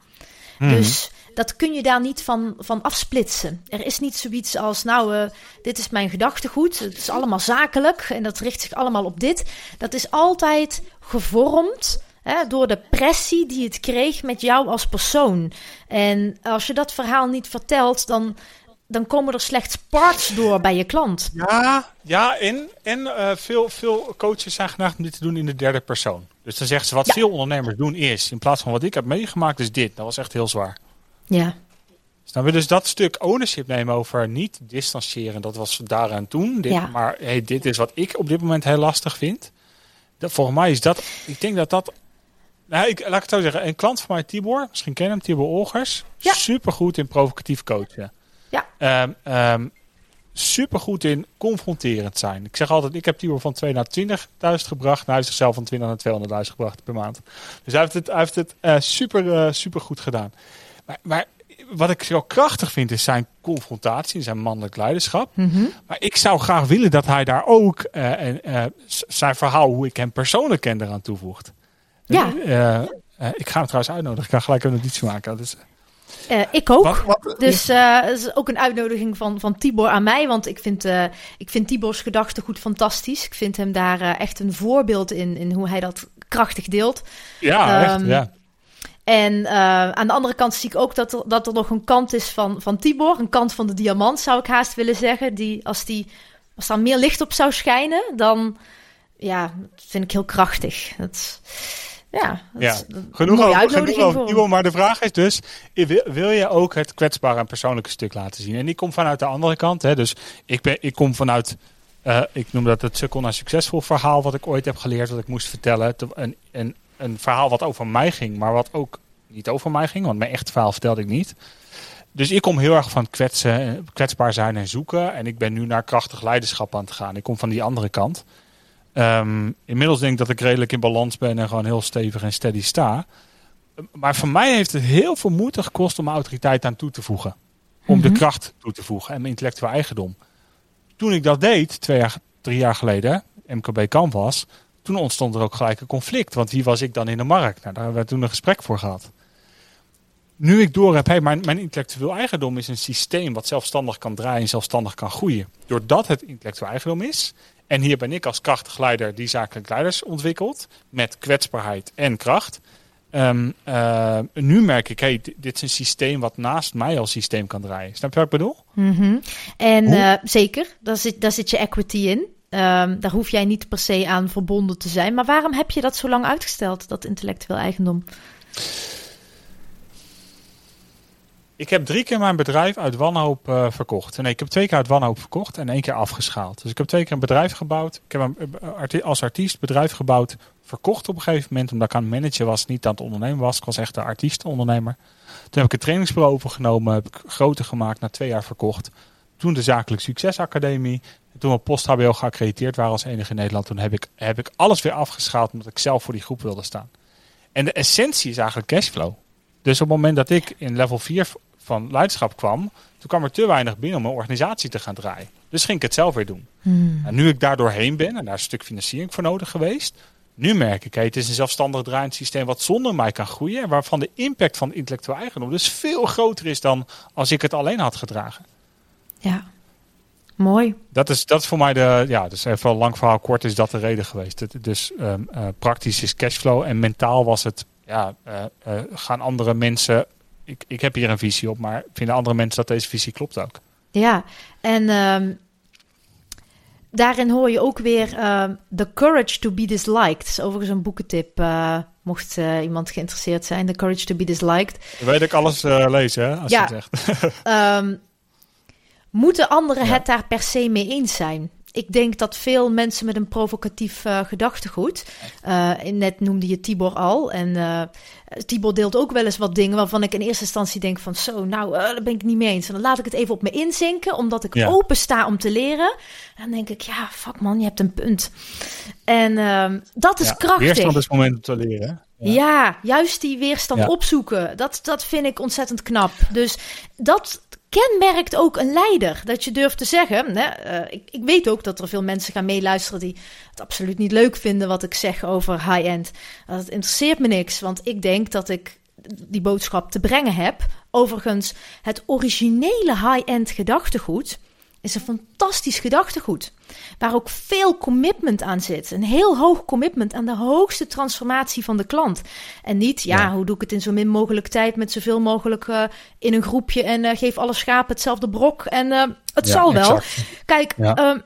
Mm. Dus dat kun je daar niet van, van afsplitsen. Er is niet zoiets als, nou, uh, dit is mijn gedachtegoed. Het is allemaal zakelijk en dat richt zich allemaal op dit. Dat is altijd gevormd hè, door de pressie die het kreeg met jou als persoon. En als je dat verhaal niet vertelt, dan dan komen er slechts parts door bij je klant. Ja, ja en, en uh, veel, veel coaches zijn geneigd om dit te doen in de derde persoon. Dus dan zeggen ze wat veel ondernemers doen is, in plaats van wat ik heb meegemaakt, is dit. Dat was echt heel zwaar. Ja. Dus dan willen ze dat stuk ownership nemen over niet distancieren. Dat was daaraan toen. Dit, ja. Maar hey, dit is wat ik op dit moment heel lastig vind. Dat, volgens mij is dat, ik denk dat dat nou, ik, laat ik het zo zeggen. Een klant van mij, Tibor, misschien ken hem, Tibor Olgers. Ja. Super goed in provocatief coachen. Ja. Um, um, supergoed in confronterend zijn. Ik zeg altijd, ik heb Tibor van 2 naar 20.000 gebracht. Nou, hij heeft zichzelf van 20 naar 200.000 gebracht per maand. Dus hij heeft het, hij heeft het uh, super, uh, super goed gedaan. Maar, maar wat ik zo krachtig vind is zijn confrontatie, zijn mannelijk leiderschap. Mm -hmm. Maar ik zou graag willen dat hij daar ook uh, en, zijn verhaal, hoe ik hem persoonlijk ken, eraan toevoegt. Ja. ik ga hem trouwens uitnodigen. Ik ga gelijk een notitie maken. Dus, uh, ik ook. Wat, wat, dus uh, is ook een uitnodiging van, van Tibor aan mij. Want ik vind, uh, ik vind Tibors gedachtegoed fantastisch. Ik vind hem daar echt een voorbeeld in, in hoe hij dat krachtig deelt. Ja, um, echt, ja. En aan de andere kant zie ik ook dat er, dat er nog een kant is van, van Tibor. Een kant van de diamant, zou ik haast willen zeggen. Die, als, die, als daar meer licht op zou schijnen, dan ja, vind ik heel krachtig. Dat, ja, ja. genoeg over, genoeg over Tibor, maar de vraag is dus, wil, je ook het kwetsbare en persoonlijke stuk laten zien? En ik kom vanuit de andere kant, hè, dus ik, ben, ik kom vanuit, uh, ik noem dat het sukkel naar succesvol verhaal wat ik ooit heb geleerd, wat ik moest vertellen. Een verhaal wat over mij ging, maar wat ook niet over mij ging, want mijn echte verhaal vertelde ik niet. Dus ik kom heel erg van kwetsen, kwetsbaar zijn en zoeken. En ik ben nu naar krachtig leiderschap aan het gaan. Ik kom van die andere kant. Um, inmiddels denk ik dat ik redelijk in balans ben en gewoon heel stevig en steady sta. Maar voor mij heeft het heel veel moeite gekost om autoriteit aan toe te voegen. Om de mhm. kracht toe te voegen en mijn intellectueel eigendom. Toen ik dat deed, twee jaar, drie jaar geleden, MKB Canvas, toen ontstond er ook gelijk een conflict. Want wie was ik dan in de markt? Nou, daar hebben we toen een gesprek voor gehad. Nu ik door heb, hey, mijn, mijn intellectueel eigendom is een systeem wat zelfstandig kan draaien en zelfstandig kan groeien. Doordat het intellectueel eigendom is, en hier ben ik als krachtig leider die zakelijk leiders ontwikkelt. Met kwetsbaarheid en kracht. Um, uh, nu merk ik, hey, dit is een systeem wat naast mij als systeem kan draaien. Snap je wat ik bedoel? Mm -hmm. En uh, zeker, daar zit, daar zit je equity in. Um, daar hoef jij niet per se aan verbonden te zijn. Maar waarom heb je dat zo lang uitgesteld, dat intellectueel eigendom? Ik heb drie keer mijn bedrijf uit wanhoop uh, verkocht. Nee, ik heb twee keer uit wanhoop verkocht en één keer afgeschaald. Dus ik heb twee keer een bedrijf gebouwd. Ik heb een, eh, als artiest bedrijf gebouwd, verkocht op een gegeven moment. Omdat ik aan het managen was, niet aan het ondernemen was. Ik was echt de artiestenondernemer. Toen heb ik een trainingsbureau overgenomen, heb ik groter gemaakt, na twee jaar verkocht. Toen de Zakelijk Succesacademie. En toen we post-HBO geaccrediteerd waren als enige in Nederland. Toen heb ik, heb ik alles weer afgeschaald omdat ik zelf voor die groep wilde staan. En de essentie is eigenlijk cashflow. Dus op het moment dat ik in level 4 van leiderschap kwam, toen kwam er te weinig binnen om een organisatie te gaan draaien. Dus ging ik het zelf weer doen. Hmm. En nu ik daar doorheen ben, en daar is een stuk financiering voor nodig geweest, nu merk ik, hey, het is een zelfstandig draaiend systeem wat zonder mij kan groeien. En waarvan de impact van intellectueel eigendom dus veel groter is dan als ik het alleen had gedragen. Ja, mooi. Dat is, dat is voor mij de, ja, dus even een lang verhaal kort, is dat de reden geweest. Het, dus um, uh, praktisch is cashflow en mentaal was het, ja, uh, uh, gaan andere mensen ik, ik heb hier een visie op, maar vinden andere mensen dat deze visie klopt ook? Ja, en um, daarin hoor je ook weer uh, The Courage to be Disliked. is overigens een boekentip, uh, mocht uh, iemand geïnteresseerd zijn. The Courage to be Disliked. Dan weet ik alles lezen, hè, als ja, je het zegt. um, moeten anderen ja. het daar per se mee eens zijn? ik denk dat veel mensen met een provocatief uh, gedachtegoed. Uh, net noemde je Tibor al. En uh, Tibor deelt ook wel eens wat dingen waarvan ik in eerste instantie denk van zo, nou, daar ben ik niet mee eens. En dan laat ik het even op me inzinken, omdat ik ja. open sta om te leren. En dan denk ik, ja, fuck man, je hebt een punt. En ehm, dat is ja, krachtig. Weerstand is moment om te leren. Ja. ja, juist die weerstand opzoeken. Dat, dat vind ik ontzettend knap. Dus dat kenmerkt ook een leider. Dat je durft te zeggen. Hè, uh, ik, ik, weet ook dat er veel mensen gaan meeluisteren die het absoluut niet leuk vinden wat ik zeg over high-end. Dat interesseert me niks, want ik denk dat ik die boodschap te brengen heb Overigens, het originele high-end gedachtegoed is een fantastisch gedachtegoed. Waar ook veel commitment aan zit. Een heel hoog commitment aan de hoogste transformatie van de klant. En niet, ja, hoe doe ik het in zo min mogelijk tijd met zoveel mogelijk uh, in een groepje en uh, geef alle schapen hetzelfde brok en uh, het ja, zal wel. Kijk, ja.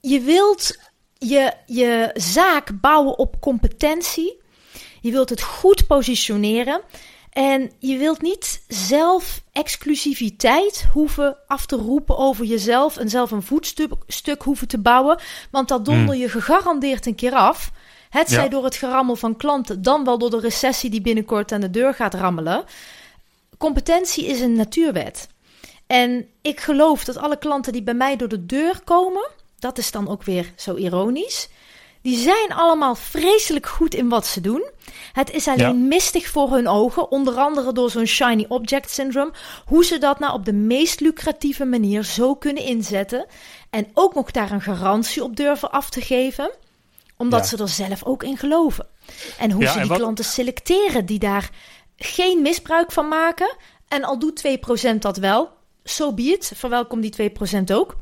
je wilt je, je zaak bouwen op competentie. Je wilt het goed positioneren. En je wilt niet zelf exclusiviteit hoeven af te roepen over jezelf en zelf een voetstuk hoeven te bouwen, want dat donder hmm. je gegarandeerd een keer af. Het zij door het gerammel van klanten, dan wel door de recessie die binnenkort aan de deur gaat rammelen. Competentie is een natuurwet. En ik geloof dat alle klanten die bij mij door de deur komen, dat is dan ook weer zo ironisch, die zijn allemaal vreselijk goed in wat ze doen. Het is alleen mistig voor hun ogen, onder andere door zo'n shiny object syndrome, hoe ze dat nou op de meest lucratieve manier zo kunnen inzetten en ook nog daar een garantie op durven af te geven, omdat ze er zelf ook in geloven. En hoe ze die klanten selecteren die daar geen misbruik van maken en al doet 2% dat wel, zo so be it, verwelkom die 2% ook.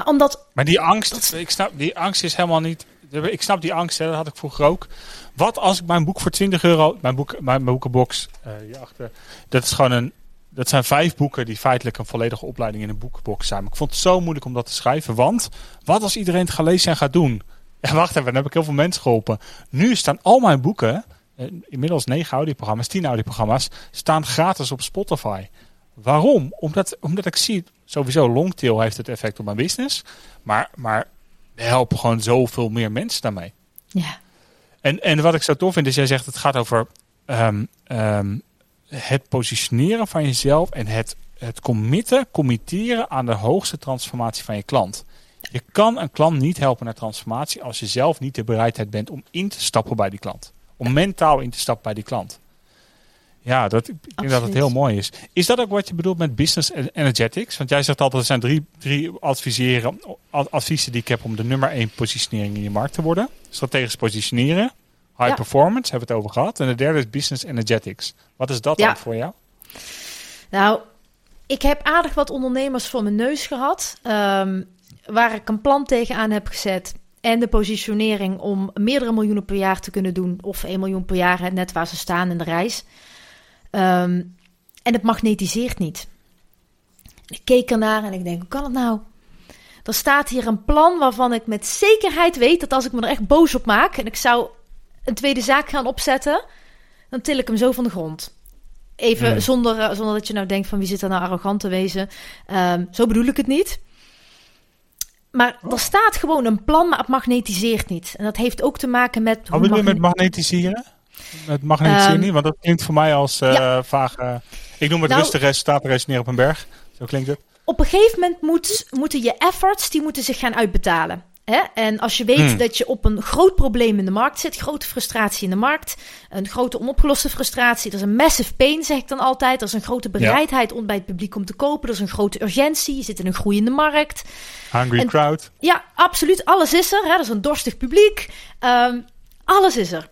Maar omdat. Maar die angst, ik snap, die angst is helemaal niet. Ik snap die angst, hè, dat had ik vroeger ook. Wat als ik mijn boek voor 20 euro, mijn, boek, mijn, mijn boekenbox uh, hierachter, dat is gewoon een, dat zijn vijf boeken die feitelijk een volledige opleiding in een boekenbox zijn. Maar ik vond het zo moeilijk om dat te schrijven, want wat als iedereen het gaat lezen en gaat doen? Ja, wacht even, dan heb ik heel veel mensen geholpen. Nu staan al mijn boeken, eh, inmiddels negen audioprogramma's, tien audioprogramma's, staan gratis op Spotify. Waarom? Omdat, omdat ik zie, sowieso longtail heeft het effect op mijn business. Maar, maar we helpen gewoon zoveel meer mensen daarmee. Ja. En, en wat ik zo tof vind, is jij zegt het gaat over um, um, het positioneren van jezelf en het, het committen, committeren aan de hoogste transformatie van je klant. Je kan een klant niet helpen naar transformatie als je zelf niet de bereidheid bent om in te stappen bij die klant. Om mentaal in te stappen bij die klant. Ja, dat, ik denk dat het heel mooi is. Is dat ook wat je bedoelt met business energetics? Want jij zegt altijd, er zijn drie, drie adviseren, adviezen die ik heb om de nummer één positionering in je markt te worden. Strategisch positioneren, high performance, hebben we het over gehad. En de derde is business energetics. Wat is dat dan voor jou? Nou, ik heb aardig wat ondernemers voor mijn neus gehad. Um, waar ik een plan tegenaan heb gezet. En de positionering om meerdere miljoenen per jaar te kunnen doen. Of 1 miljoen per jaar, net waar ze staan in de reis. Ehm, en het magnetiseert niet. Ik keek ernaar en ik denk, hoe kan het nou? Er staat hier een plan waarvan ik met zekerheid weet dat als ik me er echt boos op maak en ik zou een tweede zaak gaan opzetten, dan til ik hem zo van de grond. Even zonder, eh, zonder dat je nou denkt van wie zit er nou arrogant te wezen. Um, zo bedoel ik het niet. Maar er staat gewoon een plan, maar het magnetiseert niet. En dat heeft ook te maken met. Wat bedoel je met magnetiseren? Het mag niet um, niet, want dat klinkt voor mij als uh, ja. vage... Ik noem het nou, rustig resultaten resoneren op een berg. Zo klinkt het. Op een gegeven moment moet, moeten je efforts die moeten zich gaan uitbetalen. Hè? En als je weet hmm. dat je op een groot probleem in de markt zit, grote frustratie in de markt, een grote onopgeloste frustratie, er is een massive pain, zeg ik dan altijd. Er is een grote bereidheid ja. bij het publiek om te kopen, er is een grote urgentie, je zit in een groeiende markt. Hungry en, crowd. Ja, absoluut. Alles is er. Hè? Er is een dorstig publiek. Um, alles is er.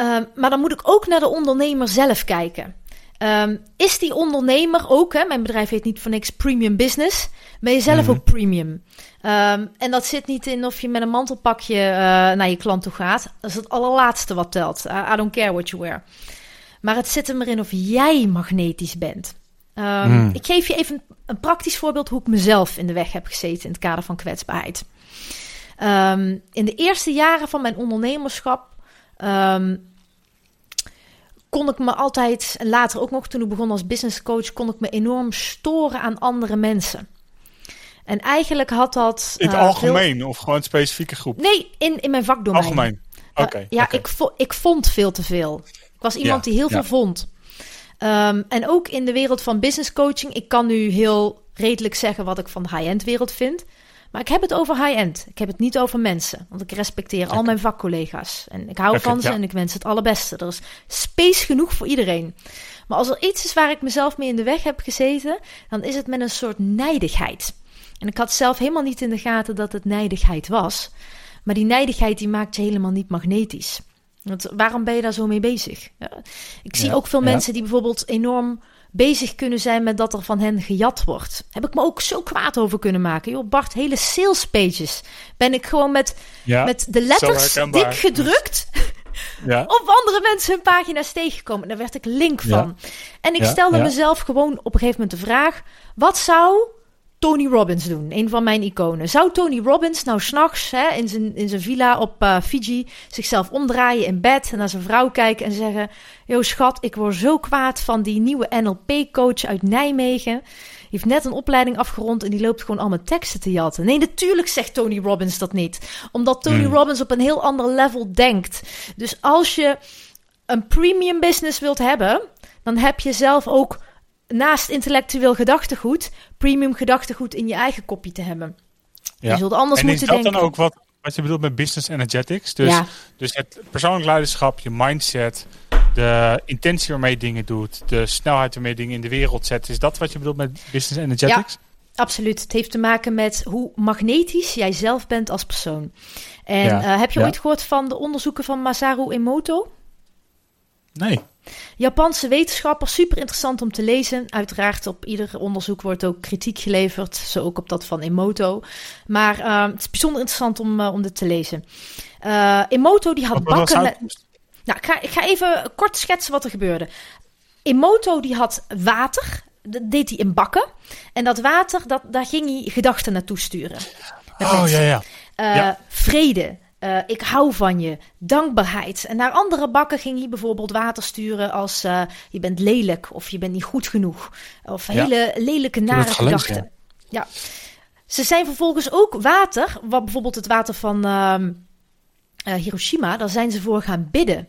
Um, maar dan moet ik ook naar de ondernemer zelf kijken. Um, is die ondernemer ook, hè, mijn bedrijf heet niet voor niks premium business, ben je zelf mm -hmm. ook premium? Um, en dat zit niet in of je met een mantelpakje uh, naar je klant toe gaat. Dat is het allerlaatste wat telt. I don't care what you wear. Maar het zit er in of jij magnetisch bent. Um, mm. Ik geef je even een, een, praktisch voorbeeld hoe ik mezelf in de weg heb gezeten in het kader van kwetsbaarheid. In de eerste jaren van mijn ondernemerschap um, kon ik me altijd, en later ook nog toen ik begon als business coach, kon ik me enorm storen aan andere mensen. En eigenlijk had dat. In het uh, algemeen veel... of gewoon specifieke groep? Nee, in, in mijn vakdomein. Algemeen. Oké. Okay, uh, ja, okay. ik, vo ik vond veel te veel. Ik was iemand ja, die heel veel vond. Um, en ook in de wereld van business coaching. Ik kan nu heel redelijk zeggen wat ik van de high-end wereld vind. Maar ik heb het over high-end. Ik heb het niet over mensen. Want ik respecteer al mijn vakcollega's. En ik hou van ze ja. en ik wens het allerbeste. Er is space genoeg voor iedereen. Maar als er iets is waar ik mezelf mee in de weg heb gezeten, dan is het met een soort nijdigheid. En ik had zelf helemaal niet in de gaten dat het nijdigheid was. Maar die nijdigheid die maakt je helemaal niet magnetisch. Want waarom ben je daar zo mee bezig? Ja. Ik zie ook veel mensen die bijvoorbeeld enorm bezig kunnen zijn met dat er van hen gejat wordt. Heb ik me ook zo kwaad over kunnen maken. Joh, Bart, hele sales pages ben ik gewoon met, met de letters dik gedrukt. Ja. op andere mensen hun pagina's tegengekomen. Daar werd ik link van. En ik stelde mezelf gewoon op een gegeven moment de vraag: wat zou Tony Robbins doen. Een van mijn iconen. Zou Tony Robbins nou s'nachts in zijn, in zijn villa op uh, Fiji zichzelf omdraaien in bed en naar zijn vrouw kijken en zeggen: Yo, schat, ik word zo kwaad van die nieuwe NLP-coach uit Nijmegen. Die heeft net een opleiding afgerond en die loopt gewoon allemaal teksten te jatten. Nee, natuurlijk zegt Tony Robbins dat niet. Omdat Tony hmm. Robbins op een heel ander level denkt. Dus als je een premium business wilt hebben, dan heb je zelf ook naast intellectueel gedachtegoed, premium gedachtegoed in je eigen kopje te hebben. Ja. Je zult anders moeten denken. En is dat dan ook wat, wat je bedoelt met business energetics? Dus, ja. dus het persoonlijk leiderschap, je mindset, de intentie waarmee je dingen doet, de snelheid waarmee je dingen in de wereld zet. Is dat wat je bedoelt met business energetics? Ja. Absoluut. Het heeft te maken met hoe magnetisch jij zelf bent als persoon. En uh, heb je ooit gehoord van de onderzoeken van Masaru Emoto? Nee. Japanse wetenschappers, super interessant om te lezen. Uiteraard op ieder onderzoek wordt ook kritiek geleverd, zo ook op dat van Emoto. Maar uh, het is bijzonder interessant om, uh, om dit te lezen. Uh, Emoto die had bakken met... Nou, ik ga, ik ga even kort schetsen wat er gebeurde. Emoto die had water, dat deed hij in bakken. En dat water, dat, daar ging hij gedachten naartoe sturen. Oh, ja, ja. ja. Vrede, uh, ik hou van je, dankbaarheid. En naar andere bakken ging hij bijvoorbeeld water sturen als uh, je bent lelijk of je bent niet goed genoeg. Of hele lelijke nare gedachten. Ja. Ze zijn vervolgens ook water, wat bijvoorbeeld het water van uh, Hiroshima, daar zijn ze voor gaan bidden.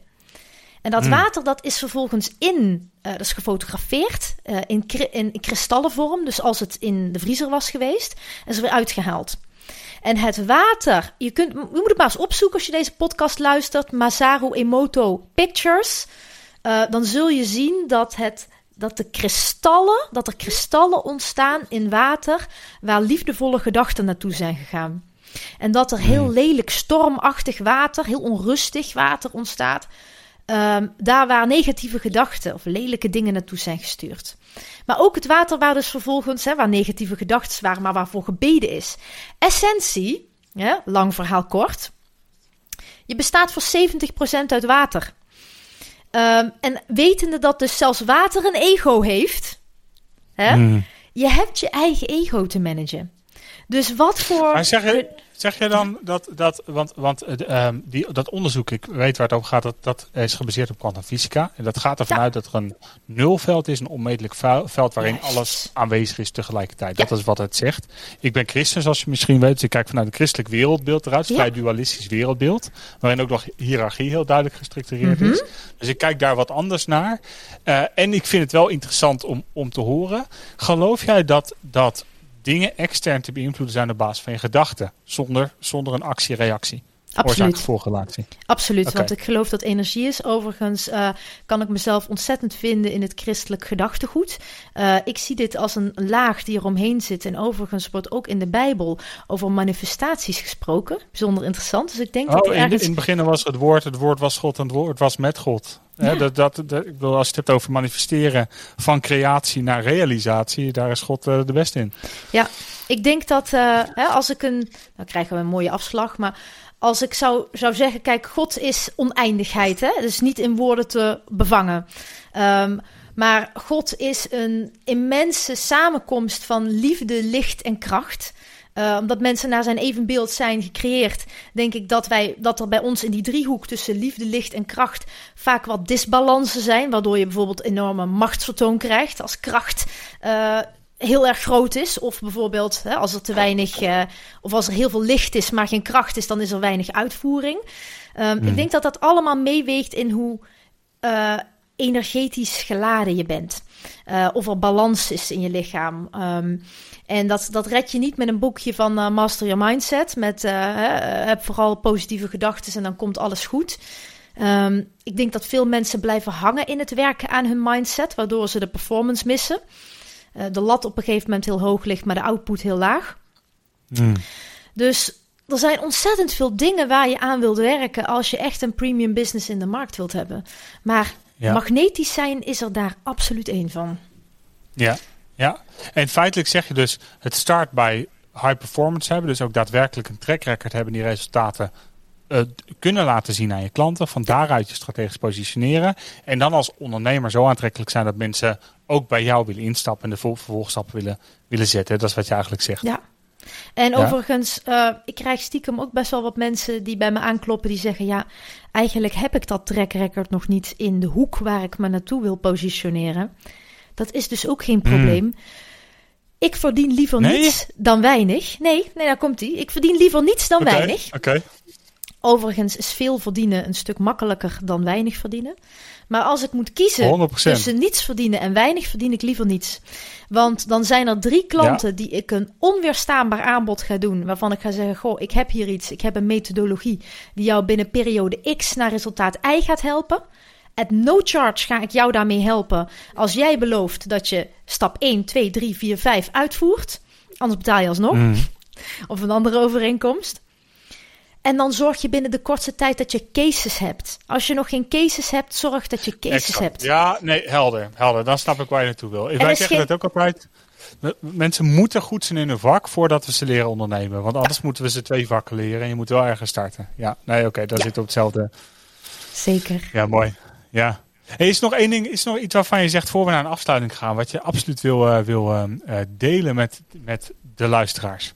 En dat hmm. water dat is vervolgens in, dat is gefotografeerd in, in kristallenvorm. Dus als het in de vriezer was geweest, is er weer uitgehaald. En het water, je, kunt, je moet het maar eens opzoeken als je deze podcast luistert. Masaru Emoto Pictures. Uh, dan zul je zien dat, het, dat de kristallen, dat er kristallen ontstaan in water waar liefdevolle gedachten naartoe zijn gegaan. En dat er heel hmm. lelijk stormachtig water, heel onrustig water ontstaat. Um, daar waar negatieve gedachten of lelijke dingen naartoe zijn gestuurd. Maar ook het water waar dus vervolgens, hè, waar negatieve gedachten waren, maar waarvoor gebeden is. Essentie, lang verhaal kort. Je bestaat voor 70% uit water. Um, en wetende dat dus zelfs water een ego heeft, hè, hmm. je hebt je eigen ego te managen. Dus wat voor. Maar zeg je, Zeg je dan dat, dat want, want uh, die, dat onderzoek, ik weet waar het over gaat, dat, dat is gebaseerd op kwantumfysica. En dat gaat ervan ja. uit dat er een nulveld is, een onmetelijk veld waarin alles aanwezig is tegelijkertijd. Dat is wat het zegt. Ik ben christen, zoals je misschien weet, dus ik kijk vanuit een christelijk wereldbeeld eruit, een vrij dualistisch wereldbeeld, waarin ook nog hiërarchie heel duidelijk gestructureerd mhm. is. Dus ik kijk daar wat anders naar. Uh, en ik vind het wel interessant om, om te horen. Geloof jij dat, dat dingen extern te beïnvloeden zijn op basis van je gedachten, zonder, zonder een actie-reactie. Absoluut. Absoluut, want ik geloof dat energie is. Overigens uh, kan ik mezelf ontzettend vinden in het christelijk gedachtegoed. Uh, ik zie dit als een laag die eromheen zit. En overigens wordt ook in de Bijbel over manifestaties gesproken. Bijzonder interessant. Dus ik denk oh, dat in, ergens... in het begin was het woord, het woord was God en het woord was met God. Ja. dat, dat, dat, ik bedoel, als je het hebt over manifesteren van creatie naar realisatie, daar is God uh, de beste in. Ja, ik denk dat uh, hè, als ik een. Dan krijgen we een mooie afslag, maar als ik zou, zou zeggen: kijk, God is oneindigheid. Hè? Dus niet in woorden te bevangen. Um, maar God is een immense samenkomst van liefde, licht en kracht. Uh, omdat mensen naar zijn evenbeeld zijn gecreëerd, denk ik dat, wij, dat er bij ons in die driehoek tussen liefde, licht en kracht vaak wat disbalansen zijn. Waardoor je bijvoorbeeld enorme machtsvertoon krijgt als kracht uh, heel erg groot is. Of bijvoorbeeld hè, als er te weinig, uh, of als er heel veel licht is, maar geen kracht is, dan is er weinig uitvoering. Um, Ik hmm. denk dat dat allemaal meeweegt in hoe energetisch geladen je bent. Uh, of er balans is in je lichaam. Um, en dat, dat red je niet met een boekje van uh, Master Your Mindset. Met uh, heb vooral positieve gedachten en dan komt alles goed. Um, ik denk dat veel mensen blijven hangen in het werken aan hun mindset, waardoor ze de performance missen. de lat op een gegeven moment heel hoog ligt, maar de output heel laag. Mm. Dus er zijn ontzettend veel dingen waar je aan wilt werken als je echt een premium business in de markt wilt hebben. Maar magnetisch zijn is er daar absoluut één van. Ja, ja. En feitelijk zeg je dus, het start bij high performance hebben. Dus ook daadwerkelijk een track record hebben die resultaten uh, kunnen laten zien aan je klanten. Van daaruit je strategisch positioneren. En dan als ondernemer zo aantrekkelijk zijn dat mensen ook bij jou willen instappen en de vervolgstappen willen, willen zetten. Dat is wat je eigenlijk zegt. Ja. En overigens, uh, ik krijg stiekem ook best wel wat mensen die bij me aankloppen die zeggen: Ja, eigenlijk heb ik dat track record nog niet in de hoek waar ik me naartoe wil positioneren. Dat is dus ook geen probleem. Ik verdien liever niets dan weinig. Nee, nee, daar komt hij. Ik verdien liever niets dan weinig. Oké. Overigens is veel verdienen een stuk makkelijker dan weinig verdienen. Maar als ik moet kiezen 100%. tussen niets verdienen en weinig, verdien ik liever niets. Want dan zijn er drie klanten die ik een onweerstaanbaar aanbod ga doen. Waarvan ik ga zeggen: Goh, ik heb hier iets. Ik heb een methodologie die jou binnen periode X naar resultaat Y gaat helpen. At no charge ga ik jou daarmee helpen. Als jij belooft dat je stap 1, 2, 3, 4, 5 uitvoert. Anders betaal je alsnog. Mm. Of een andere overeenkomst. En dan zorg je binnen de kortste tijd dat je cases hebt. Als je nog geen cases hebt, zorg dat je cases hebt. Ja, nee, helder. Helder. Dan snap ik waar je naartoe wil. Wij zeggen geen... dat ook altijd. Mensen moeten goed zijn in hun vak voordat we ze leren ondernemen. Want anders moeten we ze twee vakken leren en je moet wel ergens starten. Ja, nee, oké, okay, daar zit op hetzelfde. Zeker. Ja, mooi. Ja. Hey, is er nog één ding, is er nog iets waarvan je zegt voor we naar een afsluiting gaan, wat je absoluut wil, uh, wil uh, delen met, met de luisteraars?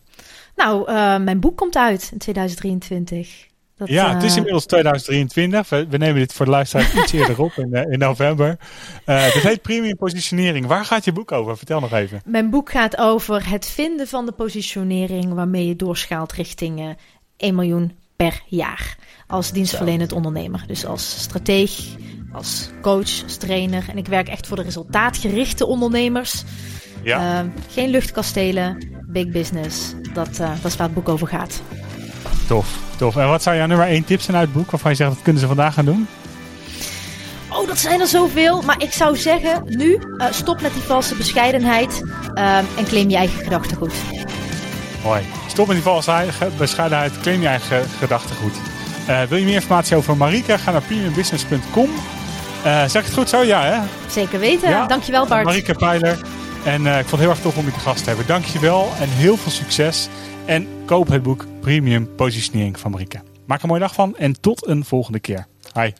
Nou, uh, mijn boek komt uit in 2023. Dat, ja, het is inmiddels 2023. We, we, nemen dit voor de luisteraar iets eerder op in, uh, in november. Uh, dit heet Premium Positionering. Waar gaat je boek over? Vertel nog even. Mijn boek gaat over het vinden van de positionering waarmee je doorschaalt richting 1 miljoen per jaar. Als dienstverlenend ondernemer. Dus als strateeg, als coach, als trainer. En ik werk echt voor de resultaatgerichte ondernemers. Ja. Uh, geen luchtkastelen, big business. Dat, uh, dat is waar het boek over gaat. Tof, tof. En wat zou jouw nummer 1 tips zijn uit het boek waarvan je zegt dat kunnen ze vandaag gaan doen? Oh, dat zijn er zoveel. Maar ik zou zeggen, nu uh, stop met die valse bescheidenheid en claim je eigen gedachtegoed. Mooi. Stop met die valse bescheidenheid, claim je eigen gedachtegoed. wil je meer informatie over Marika? Ga naar premiumbusiness.com. zeg ik het goed zo? Ja, hè? Zeker weten. Ja. Dankjewel, Bart. Marika Pijler. En uh, ik vond het heel erg tof om je te gast te hebben. Dankjewel en heel veel succes. En koop het boek Premium Positionering van Marike. Maak er een mooie dag van en tot een volgende keer. Hi.